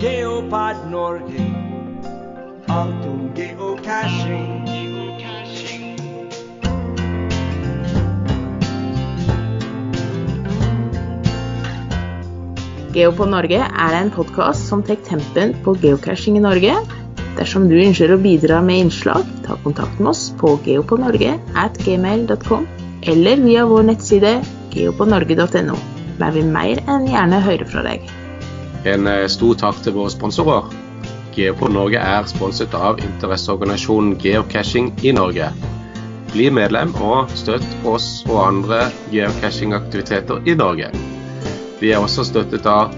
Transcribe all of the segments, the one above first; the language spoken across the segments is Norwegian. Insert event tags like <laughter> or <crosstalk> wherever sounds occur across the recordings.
Geopod Norge. Alt om geocaching. Geopod Norge er en podkast som tar tempen på geocaching i Norge. Dersom du ønsker å bidra med innslag, ta kontakt med oss på geopodnorge.gmail.com eller via vår nettside geopodnorge.no. Der vil mer enn gjerne høre fra deg. En eh, stor takk til våre sponsorer. Geopod Norge er sponset av interesseorganisasjonen Geocaching i Norge. Bli medlem og støtt oss og andre geocachingaktiviteter i Norge. Vi er også støttet av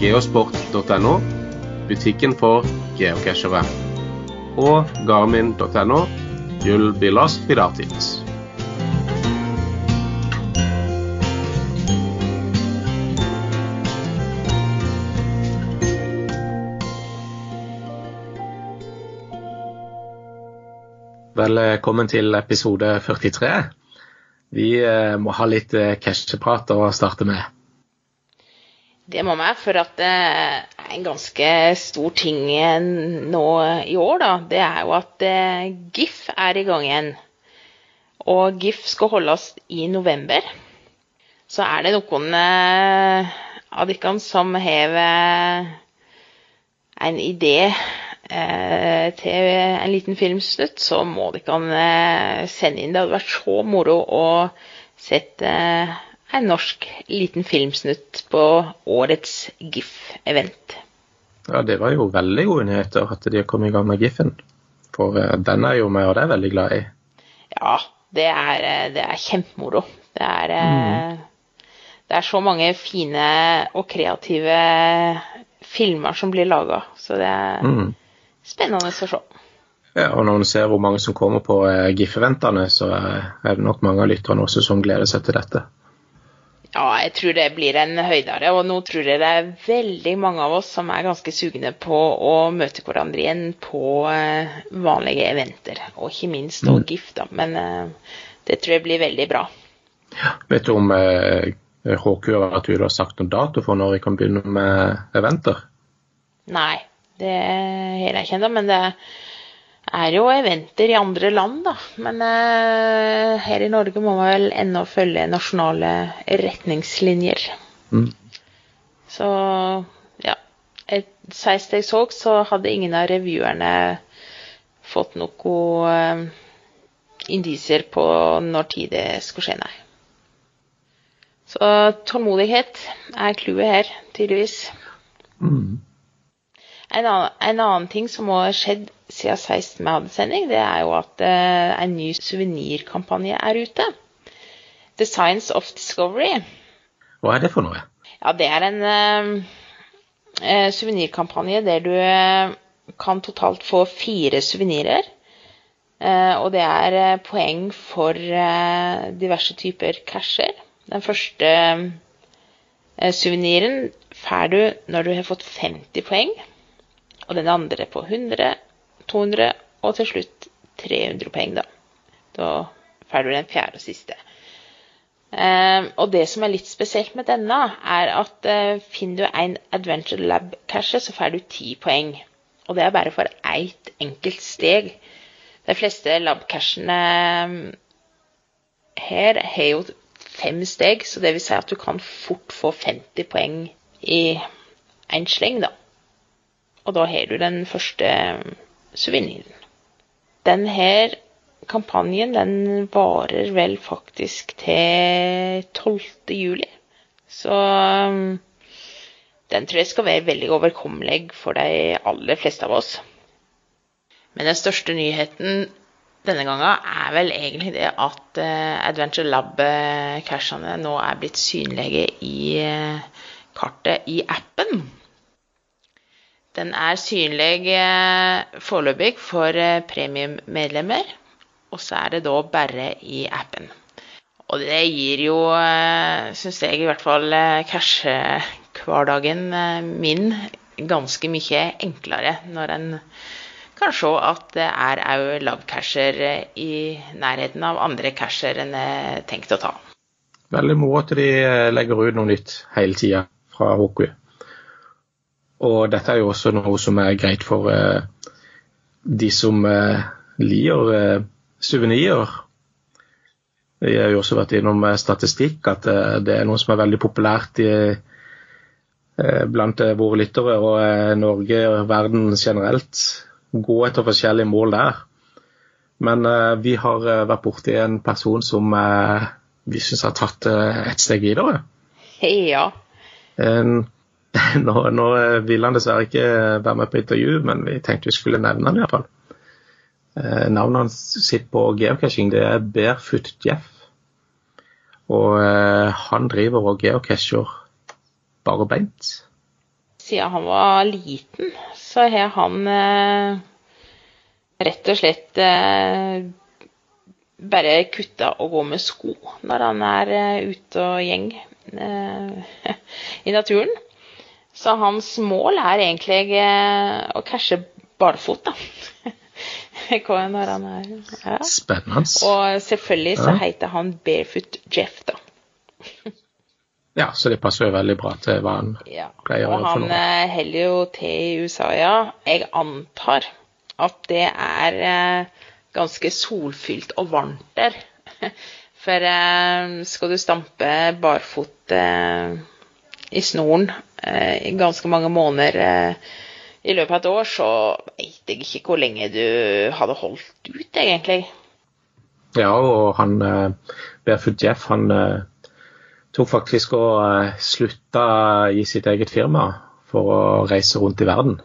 geosport.no, butikken for geocachere, og garmin.no, Jull Billas Fidatis. Velkommen til episode 43. Vi eh, må ha litt eh, casheprat å starte med. Det må vi, for at det er en ganske stor ting nå i år, da. Det er jo at eh, GIF er i gang igjen. Og GIF skal holdes i november. Så er det noen av dere som har en idé eh, til en liten filmsnutt, så må dere kan sende inn. Det hadde vært så moro å sette eh, en norsk liten filmsnutt på årets GIF-event. Ja, det var jo veldig gode nyheter at de har kommet i gang med GIF-en. For eh, den er jo meg og er veldig glad i. Ja, det er, eh, det er kjempemoro. Det er, mm. det er så mange fine og kreative filmer som blir laga. Så det mm. Spennende å se. Ja, og når man ser hvor mange som kommer på eh, GIF-eventene, så er det nok mange av lytterne også som gleder seg til dette. Ja, jeg tror det blir en høydare. Og nå tror jeg det er veldig mange av oss som er ganske sugne på å møte hverandre igjen på eh, vanlige eventer. Og ikke minst og mm. GIF, da. Men det tror jeg blir veldig bra. Ja, vet du om uh, HQ har vært du har sagt noen dato for når vi kan begynne med eventer? Nei, det har jeg ikke. Men det er jo eventer i andre land, da. Men uh, her i Norge må man vel ennå følge nasjonale retningslinjer. Mm. Så ja. Sist jeg så, så hadde ingen av revyerne fått noe uh, indisier på når tid det skulle skje, nei. Så tålmodighet er clouet her, tydeligvis. Mm. En, annen, en annen, ting som har skjedd siden 16 vi hadde sending, det er jo at eh, en ny suvenirkampanje er ute. The Science of Discovery. Hva er det for noe? Ja, Det er en eh, suvenirkampanje der du uh, kan totalt få fire suvenirer. og det er poeng for diverse typer casher. Den første eh, suveniren får du når du har fått 50 poeng. Og den andre på 100, 200 og til slutt 300 poeng, da. Da får du den fjerde og siste. Eh, og det som er litt spesielt med denne, er at eh, finner du en Adventure Lab-cashe, så får du 10 poeng. Og det er bare for ett enkelt steg. De fleste lab-cashene her har jo fem steg, så det vil si at du kan fort få 50 poeng i én sleng, da. Og da har du den første suveniren. Denne kampanjen den varer vel faktisk til 12. juli. Så um, den tror jeg skal være veldig overkommelig for de aller fleste av oss. Men den største nyheten denne gangen er vel egentlig det at uh, Adventure Lab-cashene nå er blitt synlige i uh, kartet i appen. Den er synlig uh, foreløpig for premiummedlemmer, og så er det da bare i appen. Og det gir jo, uh, syns jeg i hvert fall, cash-hverdagen min ganske mye enklere når en kan se at det er òg lab-casher i nærheten av andre casher enn jeg tenkte å ta. Veldig moro at de eh, legger ut noe nytt hele tida fra Hoku. Og dette er jo også noe som er greit for eh, de som eh, liker eh, suvenirer. Vi har jo også vært innom eh, statistikk at eh, det er noe som er veldig populært i, eh, blant våre lyttere og Norge og verden generelt. Gå etter forskjellige mål der. Men vi har vært borti en person som vi syns har tatt et steg videre. Hei, Ja. En, <laughs> nå, nå eh, vil han dessverre ikke være med på intervju, men vi tenkte vi skulle nevne han iallfall. Eh, navnet hans sitt på geocaching det er Barefoot Jeff. Og eh, han driver og geocacher bare beint. Siden han var liten, så har han eh, rett og slett eh, bare kutta å gå med sko når han er eh, ute og gjeng eh, <laughs> i naturen. Så hans mål er egentlig eh, å cashe barfot, da. <laughs> Når han er ja. Spennende. Og selvfølgelig så heter han Barefoot Jeff, da. <laughs> Ja, så det passer jo veldig bra til hva han Ja. Pleier å Og gjøre for han eh, heller jo til i USA, ja. Jeg antar at det er eh, ganske solfylt og varmt der. <laughs> For skal du stampe barfot i snoren i ganske mange måneder eh, i løpet av et år, så vet jeg ikke hvor lenge du hadde holdt ut, egentlig. Ja, og han eh, Barefoot Jeff han eh, tok faktisk og eh, slutta i sitt eget firma for å reise rundt i verden.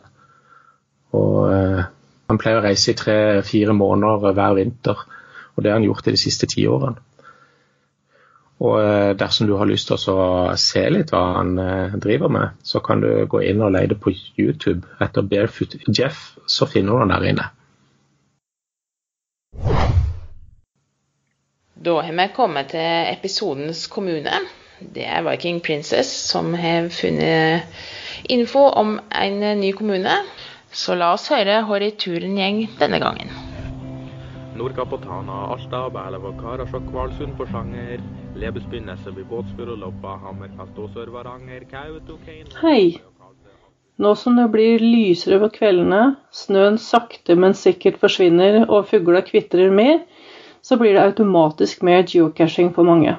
Og eh, han pleier å reise i tre-fire måneder hver vinter, og det har han gjort i de siste ti årene. Og eh, dersom du har lyst til å se litt hva han eh, driver med, så kan du gå inn og leide på YouTube etter Barefoot Jeff, så finner du han der inne. Da har vi kommet til episodens kommune. Det er Viking Princess som har funnet info om en ny kommune. Så la oss høre hvor i turen gjeng denne gangen. Nordkapotana, Alta, Berlevåg, Karasjok, Kvalsund, Porsanger, Hei. Nå som det blir lysere på kveldene, snøen sakte, men sikkert forsvinner og fugla kvitrer mer, så blir det automatisk mer geocaching for mange.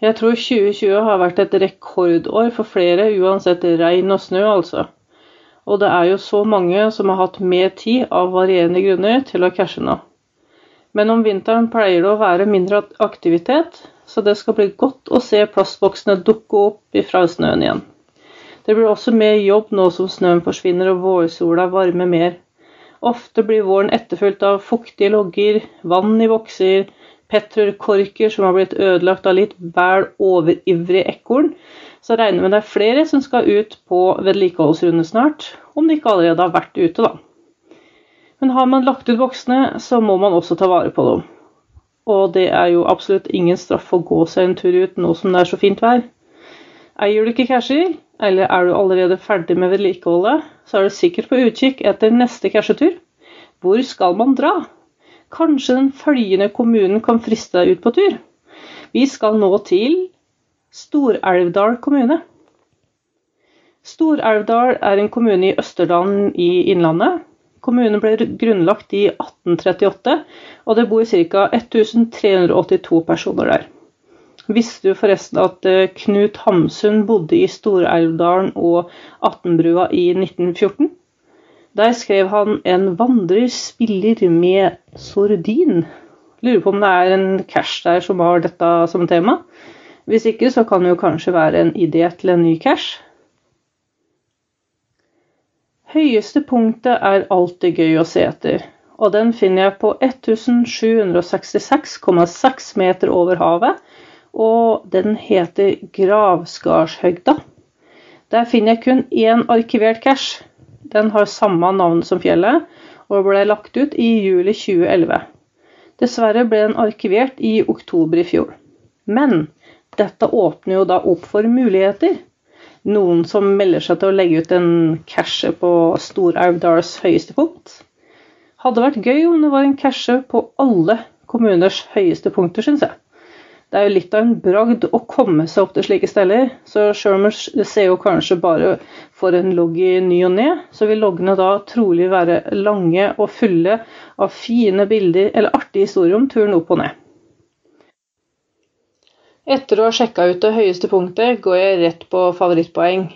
Jeg tror 2020 har vært et rekordår for flere, uansett regn og snø, altså. Og det er jo så mange som har hatt mer tid av varierende grunner til å cashe nå. Men om vinteren pleier det å være mindre aktivitet, så det skal bli godt å se plastboksene dukke opp ifra snøen igjen. Det blir også mer jobb nå som snøen forsvinner og vårsola varmer mer. Ofte blir våren etterfulgt av fuktige logger, vann i bokser, petrolkorker som har blitt ødelagt av litt vel overivrig ekorn, så regner vi med det er flere som skal ut på vedlikeholdsrunde snart, om de ikke allerede har vært ute, da. Men har man lagt ut boksene, så må man også ta vare på dem. Og det er jo absolutt ingen straff å gå seg en tur ut nå som det er så fint vær. Eier du ikke casher, eller er du allerede ferdig med vedlikeholdet, så er du sikkert på utkikk etter neste cashetur. Hvor skal man dra? Kanskje den følgende kommunen kan friste deg ut på tur? Vi skal nå til Stor-Elvdal kommune. Stor-Elvdal er en kommune i Østerdalen i Innlandet. Kommunen ble grunnlagt i 1838, og det bor ca. 1382 personer der. Visste du forresten at eh, Knut Hamsun bodde i Stor-Elvdalen og Attenbrua i 1914? Der skrev han 'En vandrer spiller med sordin'. Lurer på om det er en cash der som har dette som tema. Hvis ikke, så kan det jo kanskje være en idé til en ny cash. Høyeste punktet er alltid gøy å se etter, og den finner jeg på 1766,6 meter over havet, og den heter Gravskarshøgda. Der finner jeg kun én arkivert cash. Den har samme navn som fjellet, og ble lagt ut i juli 2011. Dessverre ble den arkivert i oktober i fjor. Men dette åpner jo da opp for muligheter. Noen som melder seg til å legge ut en cashe på Stor-Aurdals høyeste punkt. Hadde vært gøy om det var en cashe på alle kommuners høyeste punkter, syns jeg. Det er jo litt av en bragd å komme seg opp til slike steder, så det ser jo kanskje bare for en logg i ny og ne, så vil loggene da trolig være lange og fulle av fine bilder eller artige historier om turen opp og ned. Etter å ha sjekka ut det høyeste punktet, går jeg rett på favorittpoeng.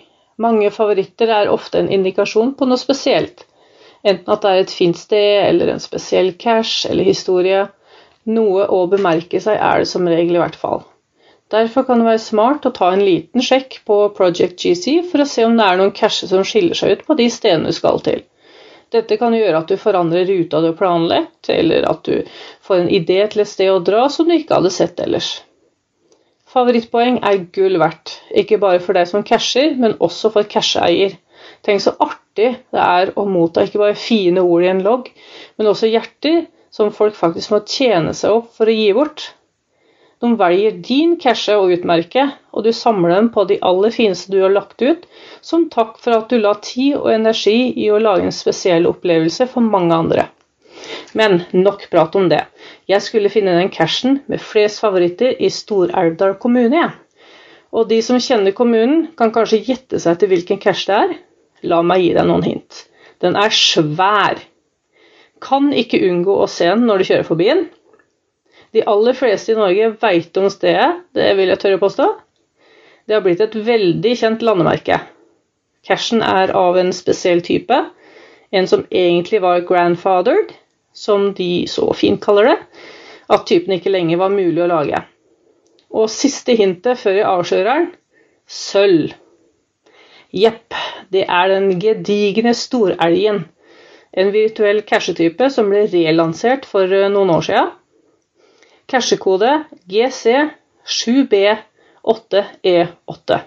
Mange favoritter er ofte en indikasjon på noe spesielt. Enten at det er et fint sted, eller en spesiell cash eller historie. Noe å bemerke seg er det som regel i hvert fall. Derfor kan det være smart å ta en liten sjekk på Project GC for å se om det er noen casher som skiller seg ut på de stedene du skal til. Dette kan gjøre at du forandrer ruta du har planlagt, eller at du får en idé til et sted å dra som du ikke hadde sett ellers. Favorittpoeng er gull verdt, ikke bare for deg som casher, men også for casheeier. Tenk så artig det er å motta ikke bare fine ord i en logg, men også hjerter som folk faktisk må tjene seg opp for å gi bort. De velger din cashe å utmerke, og du samler dem på de aller fineste du har lagt ut, som takk for at du la tid og energi i å lage en spesiell opplevelse for mange andre. Men nok prat om det. Jeg skulle finne den cashen med flest favoritter i Stor-Elvdal kommune. Og de som kjenner kommunen, kan kanskje gjette seg til hvilken cash det er. La meg gi deg noen hint. Den er svær. Kan ikke unngå å se den når du kjører forbi den. De aller fleste i Norge veit om stedet, det vil jeg tørre påstå. Det har blitt et veldig kjent landemerke. Cashen er av en spesiell type. En som egentlig var grandfathered, som de så fint kaller det, at typen ikke lenger var mulig å lage. Og siste hintet før jeg avslører den sølv. Jepp, det er den gedigne storelgen. En virtuell cashetype som ble relansert for eh, noen år siden. Cashekode GC7B8E8.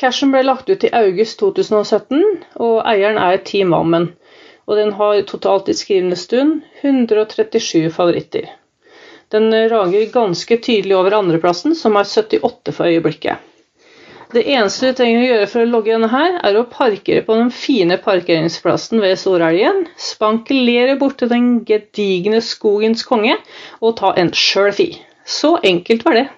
Cashen ble lagt ut i august 2017, og eieren er Team Ammen og den har totalt i skrivende stund 137 favoritter. Den rager ganske tydelig over andreplassen, som er 78 for øyeblikket. Det eneste du trenger å gjøre for å logge denne her, er å parkere på den fine parkeringsplassen ved Storelgen, spankulere til den gedigne skogens konge og ta en selfie. Så enkelt var det.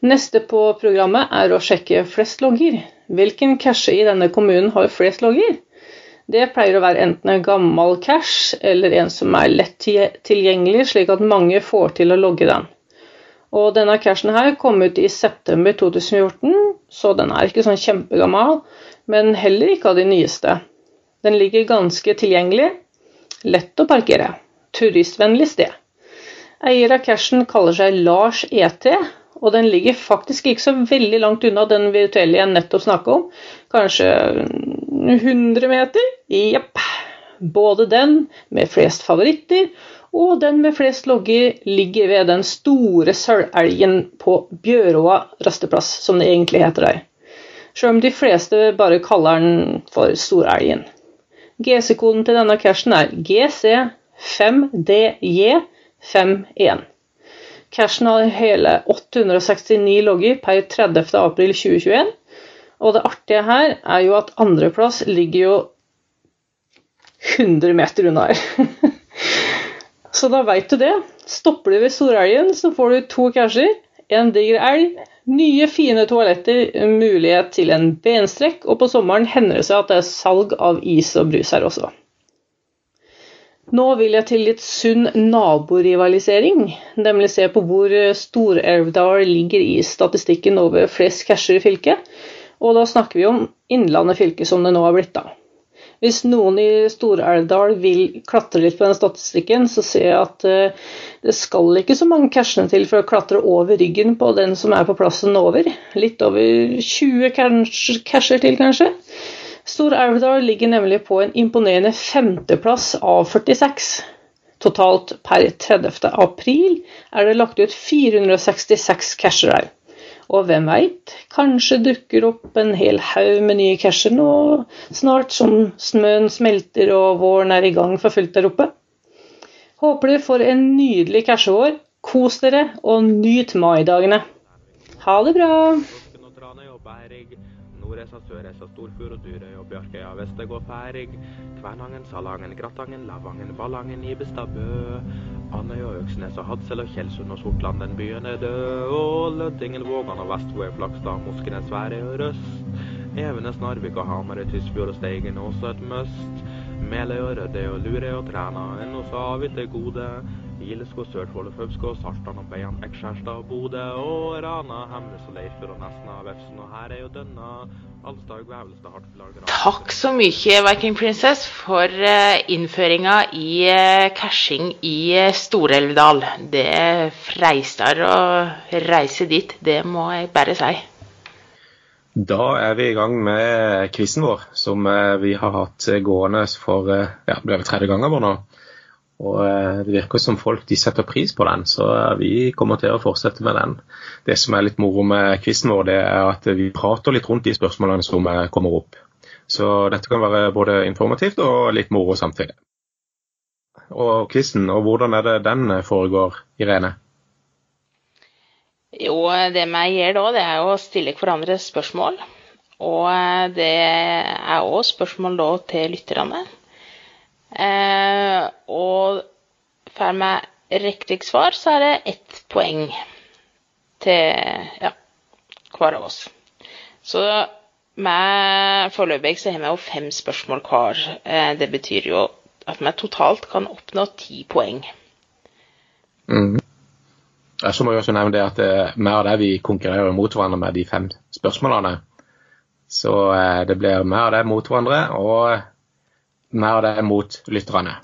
Neste på programmet er å sjekke flest logger. Hvilken cache i denne kommunen har flest logger? Det pleier å være enten en gammel cache eller en som er lett tilgjengelig, slik at mange får til å logge den. Og denne cachen her kom ut i september 2014, så den er ikke sånn kjempegammel, men heller ikke av de nyeste. Den ligger ganske tilgjengelig, lett å parkere, turistvennlig sted. Eier av cashen kaller seg Lars ET, og den ligger faktisk ikke så veldig langt unna den virtuelle jeg nettopp snakka om. Kanskje 100 meter? Jepp. Både den med flest favoritter og den med flest logger ligger ved den store sølvelgen på Bjøråa rasteplass, som det egentlig heter der. Sjøl om de fleste bare kaller den for Storelgen. GC-koden til denne cashen er GC5DJ51. Cashen har hele 869 logger per 30.4.2021. Og det artige her er jo at andreplass ligger jo 100 meter unna her. <laughs> så da veit du det. Stopper du ved Storelgen, så får du to casher, en diger elg, nye, fine toaletter, mulighet til en benstrekk, og på sommeren hender det seg at det er salg av is og brus her også. Nå vil jeg til litt sunn naborivalisering, nemlig se på hvor Stor-Elvdal ligger i statistikken over flest casher i fylket. Og da snakker vi om Innlandet fylke, som det nå har blitt, da. Hvis noen i Stor-Elvdal vil klatre litt på den statistikken, så ser jeg at uh, det skal ikke så mange cashene til for å klatre over ryggen på den som er på plassen over. Litt over 20 casher til, kanskje. Stor-Elvdal ligger nemlig på en imponerende femteplass av 46. Totalt per 30. april er det lagt ut 466 casher her. Og hvem veit, kanskje dukker opp en hel haug med nye casher nå snart, som snøen smelter og våren er i gang for fullt der oppe. Håper dere får en nydelig cashevår. Kos dere, og nyt maidagene. Ha det bra! Nordreisa, Sørreisa, Storfjord og Dyrøy og Bjørkøya, Vestegård, Færing, Kvænangen, Salangen, Gratangen, Lavangen, Ballangen, Ibestad, Bø, Andøy og Øksnes og Hadsel og Tjeldsund og Sortland, den byen er død. Og Lødingen, Vågan og Vestvåg, Flakstad, Moskenes, Sverige og Røst. Evenes, Narvik og Hamarøy, Tysfjord og Steigen, også et must. Meløy og Rødøy og Lurøy og Træna, enn også vi det gode. Gileskå, Sørfold og Fauskå, og Beian, Ekskjærstad og Bodø og Rana, Hemnes og Leirfjord og Nesna, Vefsn og Herøy og Dønna, Alstad, Gvævelstad, Hartfjell, Takk så mye, Viking Princess, for eh, innføringa i eh, cashing i eh, Stor-Elvdal. Det freistar å reise dit, det må jeg bare si. Da er vi i gang med quizen vår, som vi har hatt gående for ja, det blir vel tredje gangen vår nå. Og eh, Det virker som folk de setter pris på den, så eh, vi kommer til å fortsette med den. Det som er litt moro med quizen vår, det er at vi prater litt rundt de spørsmålene som eh, kommer opp. Så dette kan være både informativt og litt moro samtidig. Og quizen, og hvordan er det den foregår, Irene? Jo, det vi gjør da, det er å stille hverandre spørsmål. Og det er òg spørsmål da til lytterne. Eh, og får vi riktig svar, så er det ett poeng til ja, hver av oss. Så med foreløpig så har vi jo fem spørsmål hver. Eh, det betyr jo at vi totalt kan oppnå ti poeng. Mm. Så må jeg også nevne det at vi og av det vi konkurrerer mot hverandre med de fem spørsmålene. Så eh, det blir mer av det mot hverandre, og mer av det mot lytterne.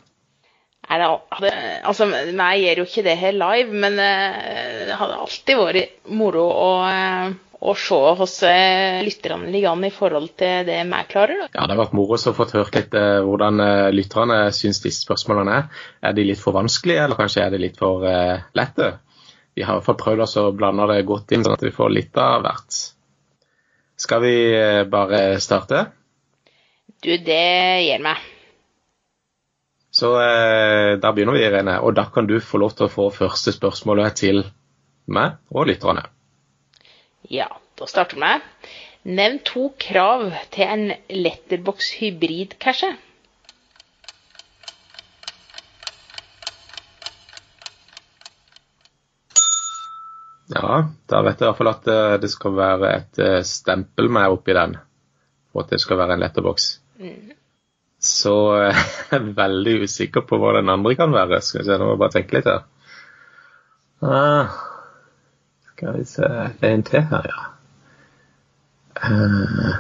Nei, det, hadde, altså, jeg gjør jo ikke det her live, men eh, det hadde alltid vært moro å, eh, å se hvordan lytterne ligger an i forhold til det vi klarer. Da. Ja, Det har vært moro å få hørt litt eh, hvordan eh, lytterne syns disse spørsmålene er. Er de litt for vanskelige, eller kanskje er de litt for uh, lette? Vi har i hvert fall prøvd oss å blande det godt inn, sånn at vi får litt av hvert. Skal vi eh, bare starte? Du, det gjør meg. Så eh, da begynner vi, Irene. Og da kan du få lov til å få første spørsmålet til meg og lytterne. Ja, da starter vi. Nevn to krav til en letterbox hybrid-cache. Ja, da vet jeg i hvert fall at eh, det skal være et eh, stempel med oppi den for at det skal være en letterbox. Mm. Så eh, <laughs> jeg er veldig usikker på hva den andre kan være. Skal vi se, nå må jeg bare tenke litt her. Ah, skal vi se Det er en til her, ja. Eh,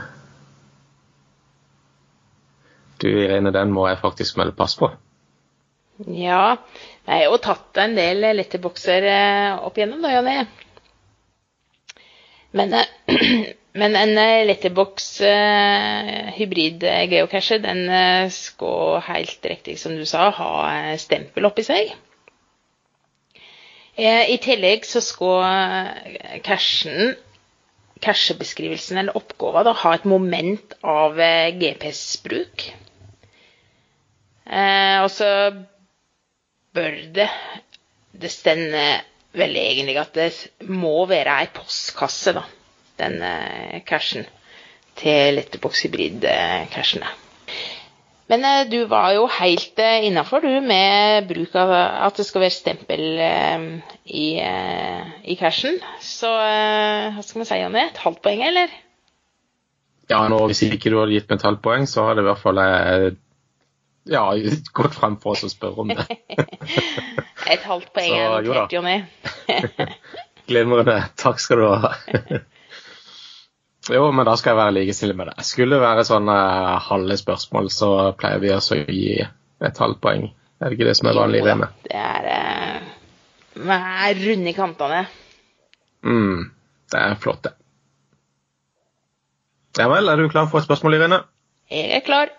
du Irene, den må jeg faktisk melde pass på. Ja, jeg har jo tatt en del letterbokser eh, opp igjennom, da, Jonny. Men, <clears throat> men en eh, letterbox eh, hybrid eh, geocache, den uh, skal helt riktig som du sa, ha stempel oppi seg. Eh, I tillegg så skal cashen, cachebeskrivelsen eller oppgaven, ha et moment av eh, GPS-bruk. Eh, og så bør det Det stender vel egentlig at det må være ei postkasse, da, den eh, cashen til Letterbox Hybrid-cashene. Men eh, du var jo helt eh, innafor, du, med bruk av at det skal være stempel i, i cashen. Så hva skal man si, Jonny? Et halvt poeng, eller? Ja, nå, Hvis ikke du hadde gitt meg et halvt poeng, så hadde jeg i hvert fall ja, gått frem for oss å spørre om det. <laughs> Et halvt poeng er notert, Jonny. <laughs> Glimrende. Takk skal du ha. <laughs> Jo, men da skal jeg være like snill med det. Skulle det være sånne eh, halve spørsmål, så pleier vi også å gi et halvt poeng. Er det ikke det som er vanlig, i det med? Det er er runde i kantene. Mm, det er flott, det. Ja vel, er du klar for et spørsmål, Irene? Jeg er klar.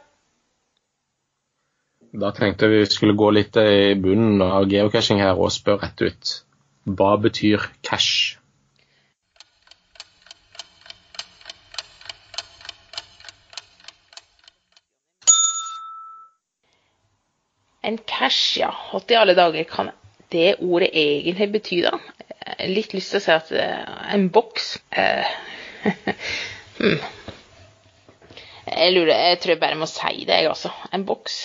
Da tenkte vi skulle gå litt i bunnen av geocaching her og spørre rett ut. Hva betyr cash? En cash, ja. Hva i alle dager kan det ordet egentlig bety, da? Litt lyst til å si at eh, en boks eh, <laughs> hmm. Jeg lurer, jeg tror jeg bare må si det, jeg, også. En boks.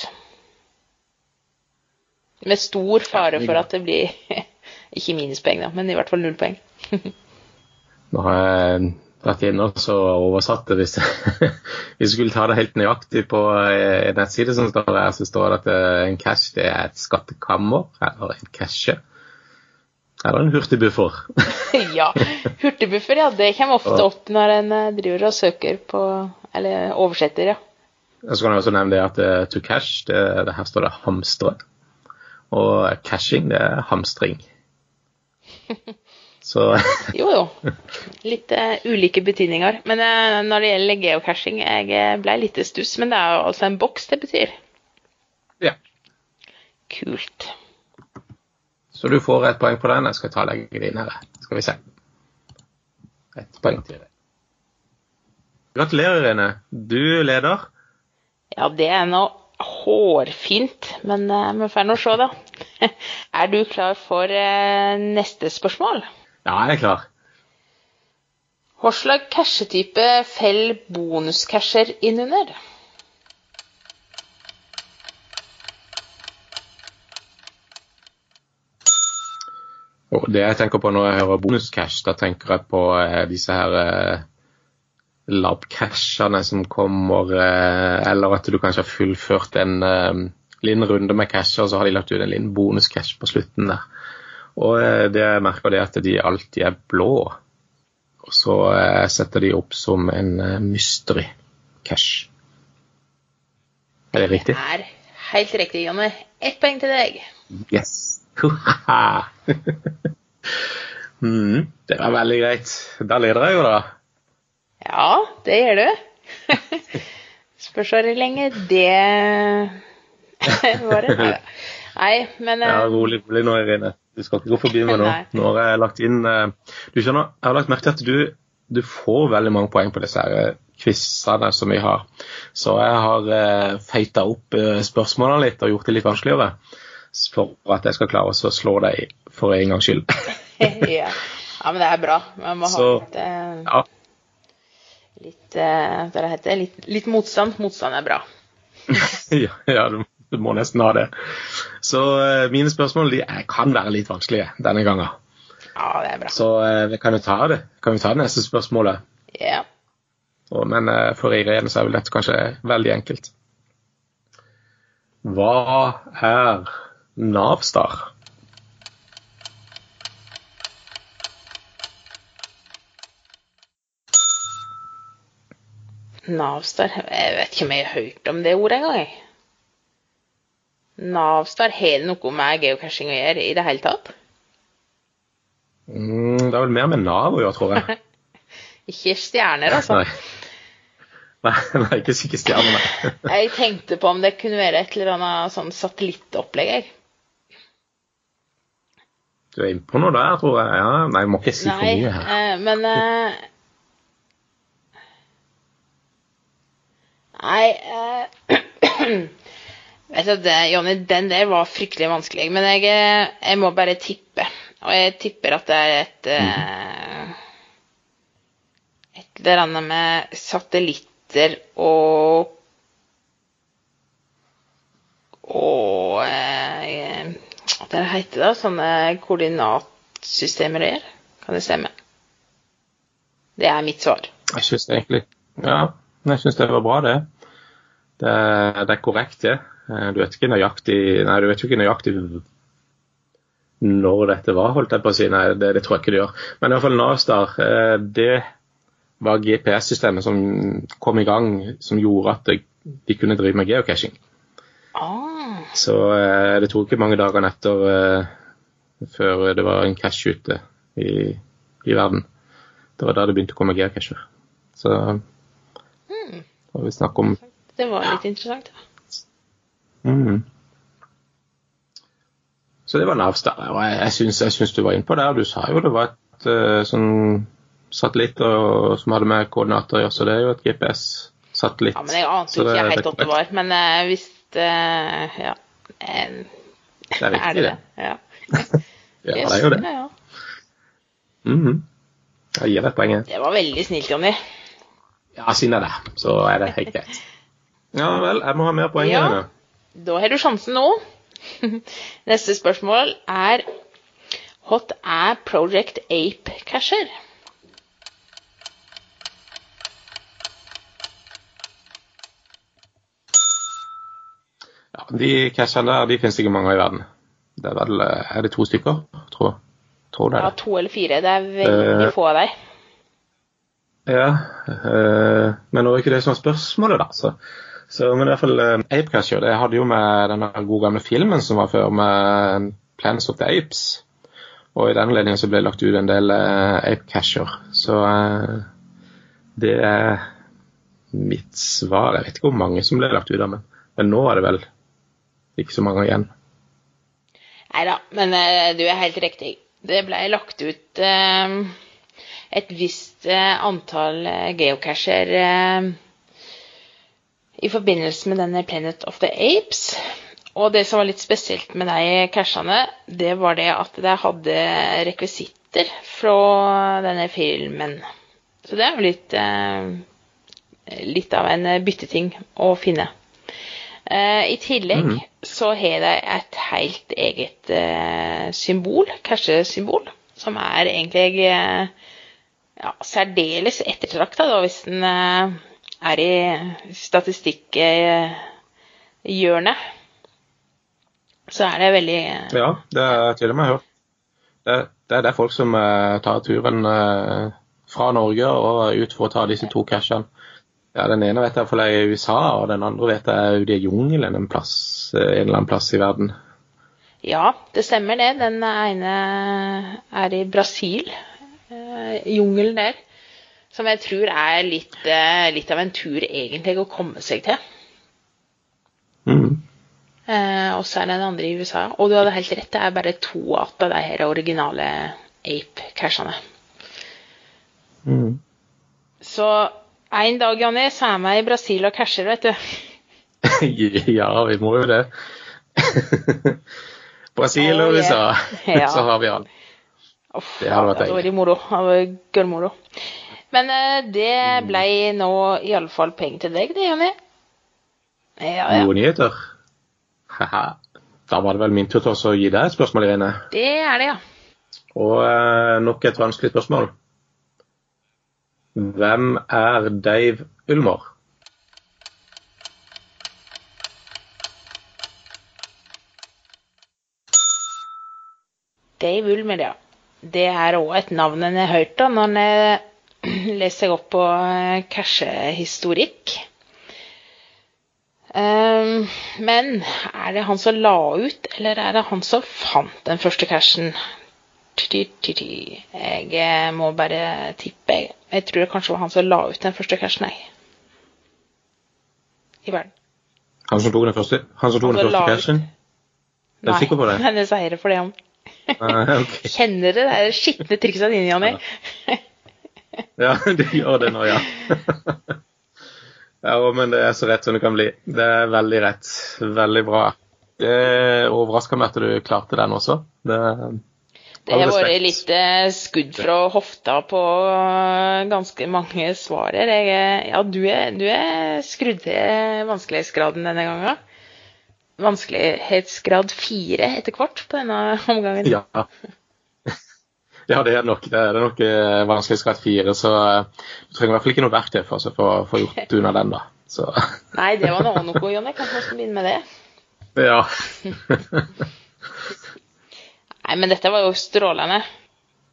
Med stor fare for at det blir <laughs> ikke minuspoeng, da, men i hvert fall null poeng. <laughs> Nå har jeg vært inne og oversatt det. Hvis vi <laughs> hvis skulle ta det helt nøyaktig på eh, en nettside som står her, så står det at eh, en cash det er et skattekammer, eller en cashe. Eller en hurtigbuffer. <laughs> ja. Hurtigbuffer, ja. Det kommer ofte opp når en eh, driver og søker på Eller oversetter, ja. Så kan jeg også nevne det at to cash, det, det her står det hamstre. Og cashing, det er hamstring. <laughs> Så <laughs> Jo, jo. Litt uh, ulike betydninger. Men uh, når det gjelder geocaching, jeg eh, ble litt i stuss. Men det er jo altså en boks det betyr. ja. Kult. Så du får et poeng på den. Jeg skal ta legge det inn her. Skal vi se. Et poeng til. Gratulerer, Irene. Du leder. Ja, det er nå hårfint, men vi får nå se, da. <laughs> Er du klar for neste spørsmål? Ja, jeg er klar. Hva slags cashetype faller bonuscasher innunder? Oh, det jeg tenker på når jeg hører bonuscash, da tenker jeg på eh, disse her eh, lab-cashene som kommer, eh, eller at du kanskje har fullført en eh, liten runde med casher, og så har de lagt ut en liten bonuscash på slutten der. Og eh, det jeg merker det er at de alltid er blå. Og så eh, setter de opp som en eh, mystery cash. Er det riktig? Det er helt riktig, Jonny. Ett poeng til deg. Yes! <laughs> mm, det var veldig greit. Da leder jeg jo, da. Ja, det gjør du. <laughs> Spørs hvor lenge det <laughs> var det. Nei, men Ja, rolig, rolig nå, Irene. Du skal ikke gå forbi meg nå. Nå har jeg lagt inn eh, Du skjønner, jeg har lagt merke til at du, du får veldig mange poeng på disse her eh, quizene som vi har. Så jeg har uh, feita opp eh, spørsmålene litt og gjort det litt vanskeligere. For at jeg skal klare å slå deg for en gangs skyld. <laughs> ja. ja, men det er bra. Man må ha litt, eh, Ja, litt, eh, hva det heter, litt, litt motstand. Motstand er bra. <laughs> ja, ja du, du må nesten ha det. Så eh, mine spørsmål de er, kan være litt vanskelige denne gangen. Ja, det er bra. Så eh, vi kan jo ta det. Kan vi ta det neste spørsmålet? Ja. Yeah. men eh, for Irene så er vel dette kanskje veldig enkelt. Hva er Navstar? Navstar Jeg vet ikke om jeg har hørt om det ordet engang. Navstar har det noe med geocaching å gjøre i det hele tatt? Mm, det er vel mer med Nav å gjøre, tror jeg. <laughs> Ikke stjerner, altså. Nei. Nei, <laughs> nei, ikke stjerner, nei. <laughs> Jeg tenkte på om det kunne være et eller annet sånn satellittopplegg. Du er innpå noe der, tror jeg. Ja, nei, jeg må ikke si for mye her. eh, men eh, Nei eh, <clears throat> det, Jonny, den der var fryktelig vanskelig. Men jeg, jeg må bare tippe. Og jeg tipper at det er et mm. Et eller annet med satellitter og Og eh, Hva det heter det? Sånne koordinatsystemer og gjør. Kan det stemme? Det er mitt svar. Jeg syns egentlig Ja, jeg syns det var bra, det. Det det er korrekt, det. Eh, Du vet ikke nøyaktig Nei, du vet jo ikke nøyaktig når dette var, holdt jeg på å si. Nei, det, det tror jeg ikke det gjør. Men i hvert fall Navstar, eh, det var GPS-systemet som kom i gang, som gjorde at de kunne drive med geocaching. Ah, Så eh, det tok ikke mange dagene etter eh, før det var en cache ute i, i verden. Det var da det begynte å komme geocacher. Så da vi snakke om det var litt interessant. Mhm. Så det var Navstad. Og jeg, jeg, syns, jeg syns du var inne på det. Du sa jo det var et uh, sånn satellitter som hadde med koordinater å gjøre, så det er jo et GPS-satellitt. Ja, men jeg ante jo ikke helt hva det var. Men uh, hvis uh, Ja. eh, Det er riktig, <laughs> det det. Ja. <laughs> Ja, det er jo det. Ja. Mhm. Jeg gir deg poenget. Det var veldig snilt, Jonny. Ja, siden det er det, så er det helt greit. <laughs> Ja vel, jeg må ha mer poeng. Ja. Irene. Da har du sjansen nå. <laughs> Neste spørsmål er Hot er Project Ape Casher? Ja, de cashene der de finnes ikke mange av i verden. Det er vel eh, Er det to stykker, tror? Tror det Ja, er det. to eller fire. Det er veldig uh, få av deg. Ja, uh, men nå er ikke det som er spørsmålet, da. Så, så men i hvert fall uh, Apecatcher det hadde jo med den gode gamle filmen som var før, med Plans of the Apes. Og i den anledning så ble det lagt ut en del uh, Apecatcher. Så uh, det er mitt svar. Jeg vet ikke hvor mange som ble lagt ut av, men, men nå er det vel ikke så mange igjen. Nei da, men uh, du er helt riktig. Det ble lagt ut uh, et visst uh, antall eh, geocacher eh, i forbindelse med denne Planet of the Apes. Og det som var litt spesielt med de cashene, det var det at de hadde rekvisitter fra denne filmen. Så det er jo litt, eh, litt av en bytteting å finne. Eh, I tillegg mm. så har de et helt eget eh, symbol, cashesymbol, som er egentlig ja, særdeles ettertrakta hvis eh, er i statistikkhjørnet. Så er det veldig Ja, det er til og med hørt. Det, det er det folk som eh, tar turen eh, fra Norge og ut for å ta disse to cashene. Ja, Den ene vet jeg iallfall er i USA, og den andre vet jeg er ute i jungelen en, plass, eh, en eller annen plass i verden. Ja, det stemmer det. Den ene er i Brasil, eh, jungelen der. Som jeg tror er litt, eh, litt av en tur egentlig å komme seg til. Mm. Eh, og så er det den andre i USA. Og du hadde helt rett, det er bare to av de her originale Ape-cashene. Mm. Så en dag, Jonny, så er vi i Brasil og casher, vet du. <laughs> ja, vi må jo det. <laughs> Brasil Oh, og. USA, Ja. <laughs> så har vi. Uff, Det hadde vært det hadde vært moro. Det hadde vært gørrmoro. Men eh, det ble nå i alle fall penger til deg, det, Jonny. Ja, ja. Gode nyheter. Haha. Da var det vel min tur til å gi deg et spørsmål, Irene. Det er det, ja. Og eh, nok et vanskelig spørsmål. Hvem er Dave Ulmer? Dave Ulmer, ja. Det er òg et navn en har hørt da, når en <clears throat> leser seg opp på eh, cashehistorikk. Ehm, men er det han som la ut, eller er det han som fant den første cashen? Jeg eh, må bare tippe. jeg. Jeg tror det kanskje var han som la ut den første cashen, jeg. I verden. Han som tok den første, han som tok den første cashen? Er du sikker på det? <laughs> Nei, sier det for det om. Ah, okay. <laughs> Kjenner det der skitne trikset dine, Jonny? Ja, det gjør det nå, ja. ja, men det er så rett som det kan bli. Det er veldig rett. Veldig bra. Det overrasker meg at du klarte den også. Det, Det har vært litt eh, skudd fra hofta på eh, ganske mange svar her. Jeg, eh, ja, du er, du er skrudd til vanskelighetsgraden denne gangen. Vanskelighetsgrad fire etter hvert på denne omgangen. ja. Ja, det er nok det. Er nok eh, vanskelighetsgrad fire, så eh, du trenger i hvert fall ikke noe verktøy for å få gjort <laughs> gjort unna den, da. Så Nei, det var noe, noe Jonny. Kanskje vi skal begynne med det? <laughs> ja. <laughs> Nei, men dette var jo strålende.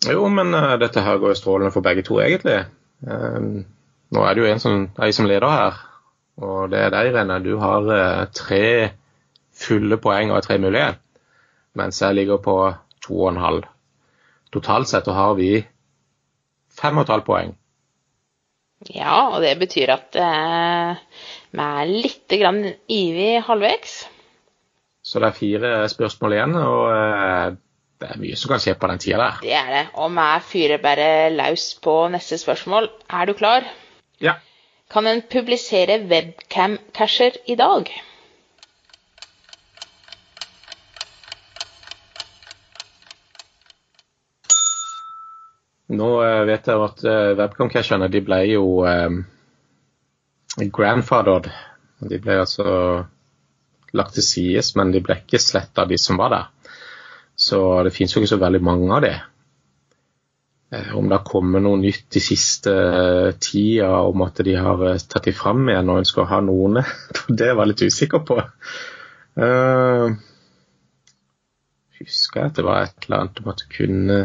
Jo, men uh, dette her går jo strålende for begge to, egentlig. Eh, nå er det jo en som, ei som leder her, og det er deg, Rene. Du har uh, tre fulle poeng og tre mulige, mens jeg ligger på to og en halv. Totalt sett har vi fem og et halvt poeng. Ja, og det betyr at eh, vi er litt grann ivig halvveis. Så det er fire spørsmål igjen, og eh, det er mye som kan skje på den tida der. Det er det. Og vi fyrer bare løs på neste spørsmål. Er du klar? Ja. Kan en publisere webcam-casher i dag? Nå eh, vet jeg at uh, webcam-cashene de ble jo eh, grandfathered. De ble altså lagt til sides, men de ble ikke sletta, de som var der. Så det finnes jo ikke så veldig mange av de. Eh, om det har kommet noe nytt de siste eh, tida om at de har eh, tatt de fram igjen og ønsker å ha noen, <laughs> det var jeg litt usikker på. Uh, husker jeg at det var et eller annet om at du kunne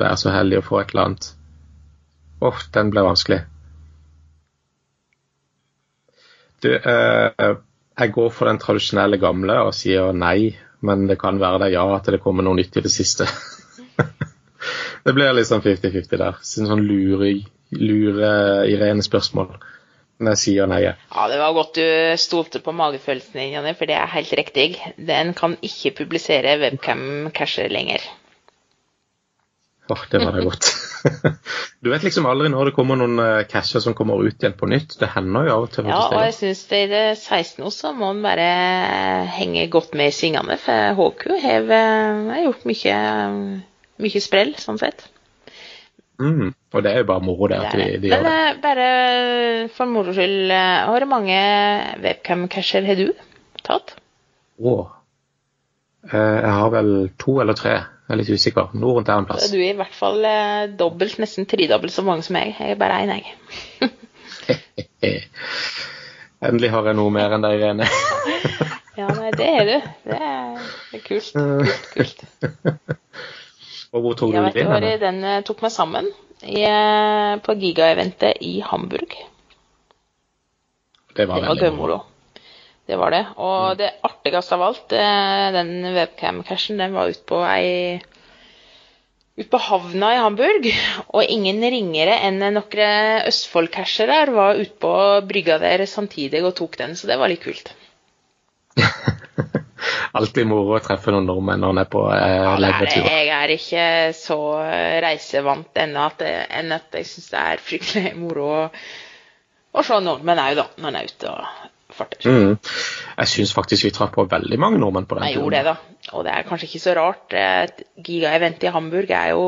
være så heldig å få et eller annet. Åh, oh, den blir vanskelig. Du, eh, jeg går for den tradisjonelle gamle og sier nei, men det kan være det ja at det kommer noe nytt i det siste. <laughs> det blir litt sånn 50-50 der. Sånn lure, lure Irene spørsmål. Men jeg sier nei. Ja, Det var godt du stolte på magefølelsen din, Janne, for det er helt riktig. Den kan ikke publisere webcam-casher lenger. Åh, oh, det var da godt. <laughs> du vet liksom aldri når det kommer noen uh, casher som kommer ut igjen på nytt. Det hender jo av og til. Ja, og jeg syns i det 16 år så må en bare henge godt med i svingene. For HQ har, har gjort mye, mye sprell, sånn sett. Mm, og det er jo bare moro, det. at de, de gjør det. bare for moro skyld, eh, hvor mange webcam-casher har du tatt? Åh, Oh. Jeg har vel to eller tre. Jeg er litt usikker. Noe rundt der en plass. Du er i hvert fall eh, dobbelt, nesten tredobbelt så mange som meg. Jeg er bare én, jeg. <laughs> Endelig har jeg noe mer enn deg, Irene. <laughs> ja, nei, det er du. Det er, det er kult. Kult, kult. <laughs> Og hvor tok du det inn? Den uh, tok meg sammen i, på gigaeventet i Hamburg. Det var, det var veldig moro. Det var det. Og mm. det artigste av alt, eh, den webcam-cashen, den var ute på ei ut på havna i Hamburg, og ingen ringere enn noen Østfold-casher der var ute på brygga der samtidig og tok den, så det var litt kult. <laughs> Alltid moro å treffe noen nordmenn når en er på eh, lengre turer. Jeg er ikke så reisevant ennå at, enn at jeg syns det er fryktelig moro å, å se nordmenn òg, da, når en er ute og farter. Mm. Jeg syns faktisk vi traff på veldig mange nordmenn på den turen. Jeg gjorde det, da. Og det er kanskje ikke så rart. Et gigaevent i Hamburg er jo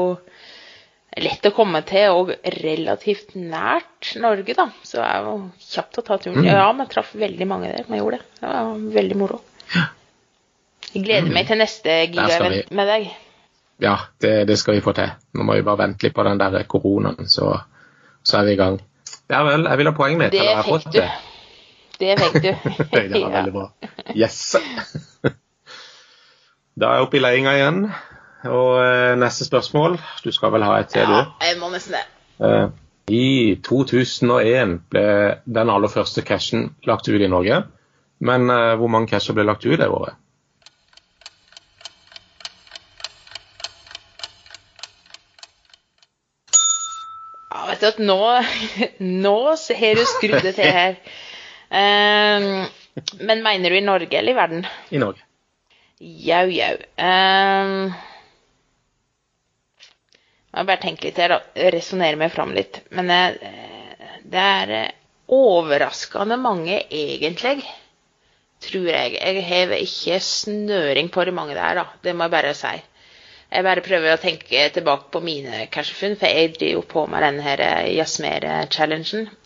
lett å komme til og relativt nært Norge, da. Så det er jo kjapt å ta turen. Mm. Ja, vi traff veldig mange der. Vi gjorde det. Det var veldig moro. Jeg gleder meg til neste gigaevent med deg. Ja, det, det, skal vi få til. Nå må vi bare vente litt på den der koronaen, så, så er vi i gang. Ja vel, jeg vil ha poenget mitt. Det fikk du. Det vet du. <laughs> det er veldig bra. Yes! <laughs> da er jeg oppe i leiinga igjen. Og eh, neste spørsmål Du skal vel ha et til, du? Ja, jeg må nesten det. Eh, I 2001 ble den aller første cashen lagt ut i Norge. Men eh, hvor mange casher ble lagt ut det året? Ja, vet du at nå, <laughs> nå har du skrudd det til her. Um, men mener du i Norge eller i verden? I Norge. Jau, jau. Um, jeg må bare tenke litt her, da. Resonnere meg fram litt. Men uh, det er uh, overraskende mange, egentlig. Tror jeg. Jeg har ikke snøring på hvor mange det er, da. Det må jeg bare si. Jeg bare prøver å tenke tilbake på mine cashfunn, for jeg driver jo på med denne her eh, Jasmer-challengen. Eh,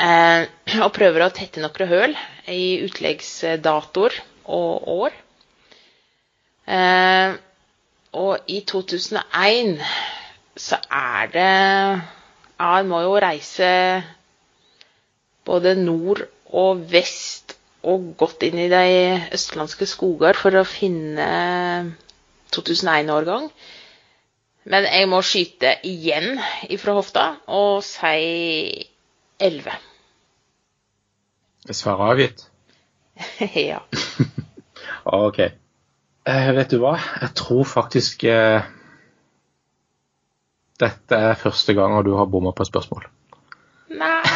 og prøver å tette noen høl i utleggsdatoer og år. Eh, og i 2001 så er det Ja, en må jo reise både nord og vest og godt inn i de østlandske skoger for å finne 2001-årgang. Men jeg må skyte igjen ifra hofta og si 11. Svaret avgitt? <laughs> ja. <laughs> OK. Eh, vet du hva? Jeg tror faktisk eh, dette er første gang du har bomma på et spørsmål. Nei! <laughs>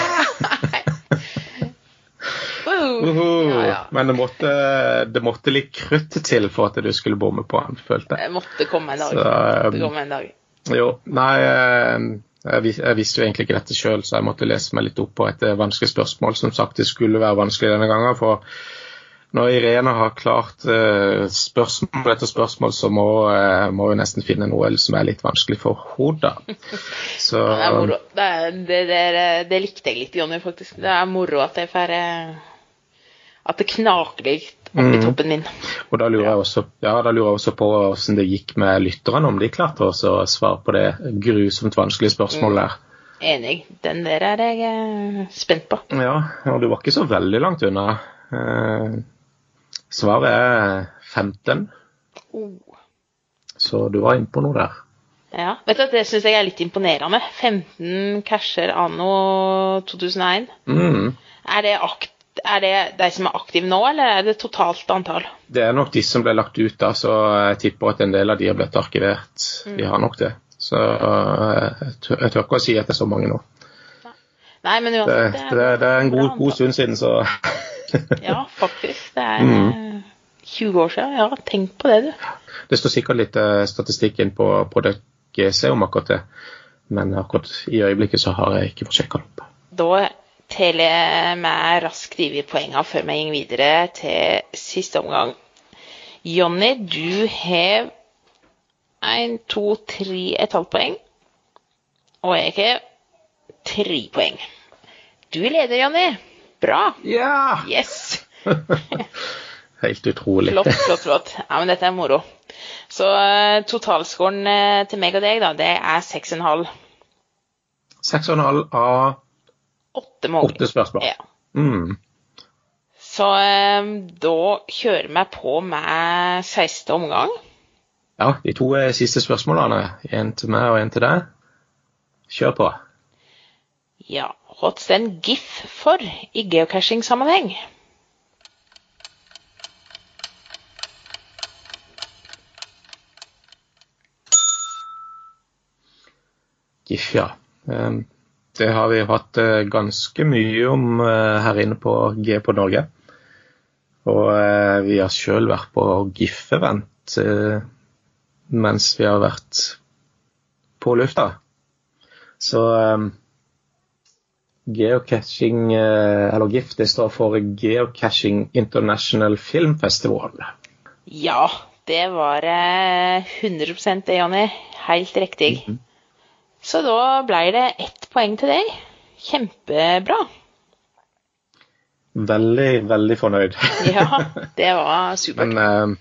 uh, ja, ja. Men det måtte, det måtte, litt krutt til for at du skulle bomme på han, følte jeg. Det måtte komme en dag. Så, um, komme en dag. Jo, nei eh, jeg, jeg, visste jo egentlig ikke dette sjøl, så jeg måtte lese meg litt opp på et eh, vanskelig spørsmål. Som sagt, det skulle være vanskelig denne gangen. For når Irene har klart uh, spørsmål etter spørsmål, så må, uh, må hun nesten finne noe som er litt vanskelig for henne. <laughs> Så Det moro. Det, det, det, det likte jeg litt, Jonny, faktisk. Det er moro at jeg får eh, At det knaker litt oppi mm. toppen min. Og da lurer jeg også, ja, da lurer jeg også på hvordan det gikk med lytterne, om de klarte å svare på det grusomt vanskelige spørsmålet der. Enig. Den der er jeg eh, spent på. Ja, og du var ikke så veldig langt unna. Eh, svaret er 15, Oh. så du var innpå noe der. Ja, vet du, Det syns jeg er litt imponerende. 15 casher anno 2001. Mm. Er det, akt, er det de som er aktive nå, eller er det totalt antall? Det er nok de som ble lagt ut da, så jeg tipper at en del av de har blitt arkivert. De har nok det. Så eh, jeg tør, jeg tør ikke å si at det er så mange nå. Nei, men Det, uansett det, det er en god, god stund siden, så <laughs> Ja, faktisk. Det er eh, 20 år siden. Ja, tenk på det, du. Det står sikkert litt eh, statistikk inn på Product GC om akkurat det. Men akkurat i øyeblikket så har jeg ikke fått sjekka det opp. Da teller jeg meg raskt i poengene før vi går videre til siste omgang. Jonny, du har 1, 2, 3, et halvt poeng. Og jeg har tre poeng. Du leder, Jonny. Bra. Ja! Yes. <laughs> Helt utrolig. Flott, flott, flott. Ja, men dette er moro. Så totalskåren eh, til meg og deg, da, det er 6,5. 6,5 av Åtte mål. åtte spørsmål. Ja. Mm. Så eh, da kjører vi på med 16. omgang. Ja, de to eh, siste spørsmålene. En til meg og en til deg. Kjør på. Ja, what's then GIF for i geocaching-sammenheng? GIF, ja. Um, Det har vi hatt eh, ganske mye om eh, her inne på G på Norge. Og eh, vi har sjøl vært på GIF-event mens vi har vært på lufta. Så geocaching, eller GIF, det står for Geocaching International Film Festival. Ja, det var eh, 100 det, Jonny. Helt riktig. Så da ble det ett poeng til deg. Kjempebra. Veldig, veldig fornøyd. <laughs> Ja, det var supert. Men eh,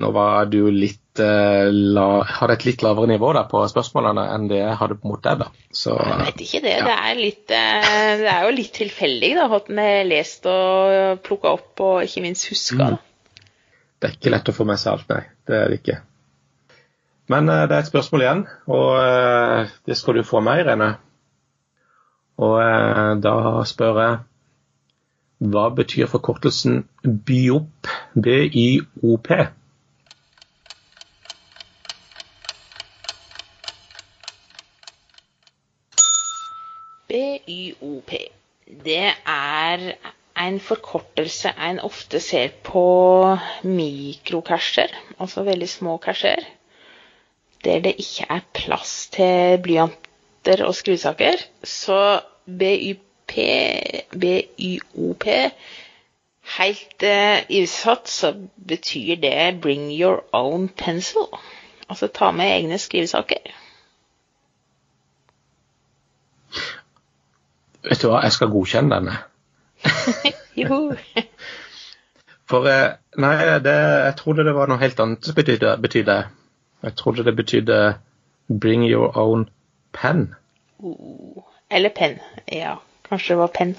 nå var du litt eh, la, hadde et litt lavere nivå der på spørsmålene enn det jeg hadde mot deg, da. Så Jeg vet ikke det. Det er, litt, eh, det er jo litt tilfeldig, da. hva en har lest og plukka opp og ikke minst huska. Mm. det er ikke lett å få med seg alt, nei. Det er det ikke. Men eh, det er et spørsmål igjen, og eh, det skal du få med, Irene. Og eh, da spør jeg Hva betyr forkortelsen BYOP? B-y-o-p? BYOP. Det er en forkortelse en ofte ser på mikrokasjer, altså veldig små kasjer, der det ikke er plass til blyanter og skruesaker. Så BYP, BYOP Helt eh, innsatt så betyr det 'bring your own pencil'. Altså ta med egne skrivesaker. Vet du hva, jeg skal godkjenne denne. <laughs> jo. For eh, Nei, det, jeg trodde det var noe helt annet som betydde, betydde Jeg trodde det betydde 'bring your own pen'. Uh, Eller penn. Ja, kanskje det var penn.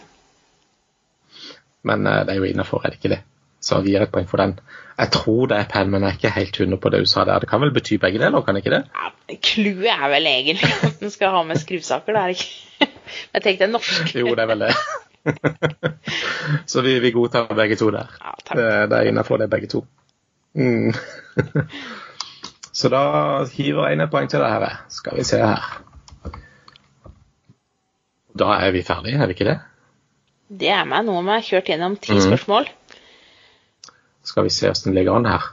Men eh, det er jo innafor, er det ikke det? Så vi gir et poeng for den. Jeg tror det er penn, men jeg er ikke helt hundre på det du sa der. Det kan vel bety begge deler, kan det ikke det? Ja, Clouet er vel egentlig at den skal ha med skruvsaker det er det ikke? <laughs> Jeg tenkte norsk. Jo, det er vel det. <laughs> Så vi, vi godtar begge to der. Ja, takk. Det, det er innafor, det begge to. Mm. <laughs> Så da hiver jeg inn et poeng til deg her. Skal vi se her. Da er vi ferdige, er vi ikke det? Det er meg nå vi har kjørt gjennom ti mm. spørsmål. Skal vi se hvordan det ligger an her.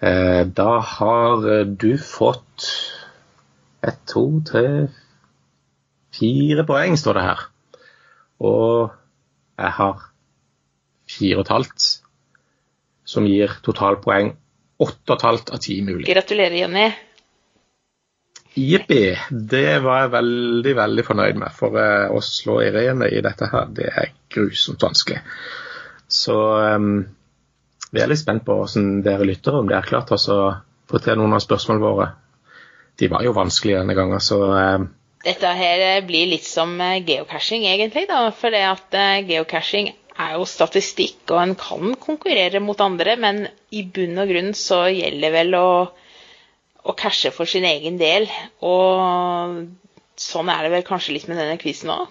Eh, da har eh, du fått ett, to, tre, fire poeng, står det her. Og jeg har fire og et halvt. som gir totalpoeng 8,5 av 10 mulig. Gratulerer, Jonny. Jippi. Det var jeg veldig, veldig fornøyd med. For eh, å slå Irene i dette her, det er grusomt vanskelig. Så um, vi er litt spent på hvordan dere lytter, om det er klart å få til noen av spørsmålene våre. De var jo vanskelige denne gangen, så um, Dette her eh, blir litt som eh, geocaching, egentlig. da, For det at geocaching er jo statistikk, og en kan konkurrere mot andre, men i bunn og grunn så gjelder vel å å cashe for sin egen del. Og sånn er det vel kanskje litt med denne quizen òg.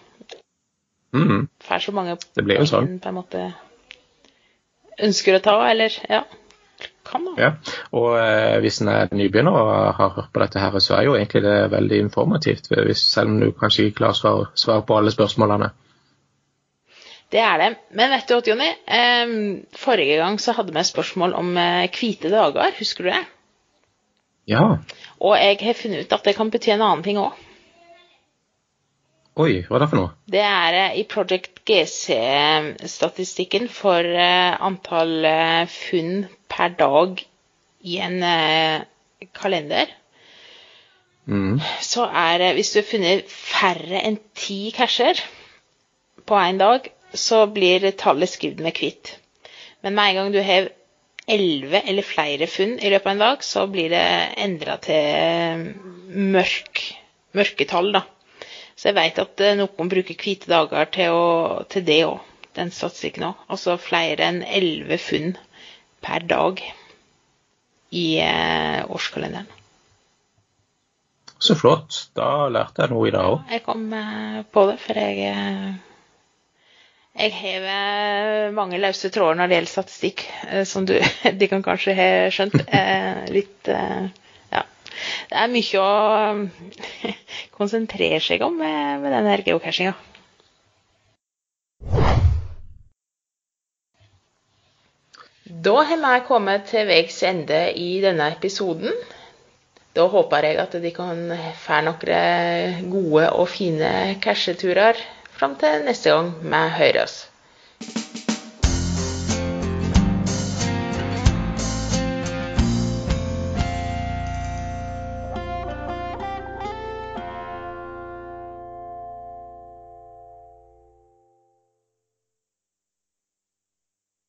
Mm. Får så mange det blir jo sånn. på en måte ønsker å ta, eller ja. Kan da. Ja, og eh, hvis en er nybegynner og har hørt på dette, her, så er jo egentlig det veldig informativt. Hvis, selv om du kanskje ikke klarer å svare, svare på alle spørsmålene. Det er det. Men vet du hva, Jonny? Eh, forrige gang så hadde vi et spørsmål om eh, hvite dager. Husker du det? Ja. Og jeg har funnet ut at det kan bety en annen ting òg. Oi, hva er det for noe? Det er eh, i Project GC-statistikken for eh, antall eh, funn per dag i en kalender. Mm. Så er det Hvis du har funnet færre enn ti casher på én dag, så blir tallet skrevet med hvitt. Men med en gang du har elleve eller flere funn i løpet av en dag, så blir det endra til mørk, mørketall, da. Så jeg vet at eh, noen bruker hvite dager til, å, til det òg, den statistikken òg. Altså flere enn elleve funn per dag i eh, årskalenderen. Så flott. Da lærte jeg noe i dag òg. Jeg kom eh, på det, for jeg eh, jeg har mange løse tråder når det gjelder statistikk, eh, som du, <laughs> de kan kanskje ha skjønt. Eh, litt eh, Ja. Det er mye å <laughs> konsentrere seg om med, med denne geocachinga. Da har vi kommet til veis ende i denne episoden. Da håper jeg at de kan få noen gode og fine casheturer fram til neste gang vi høres.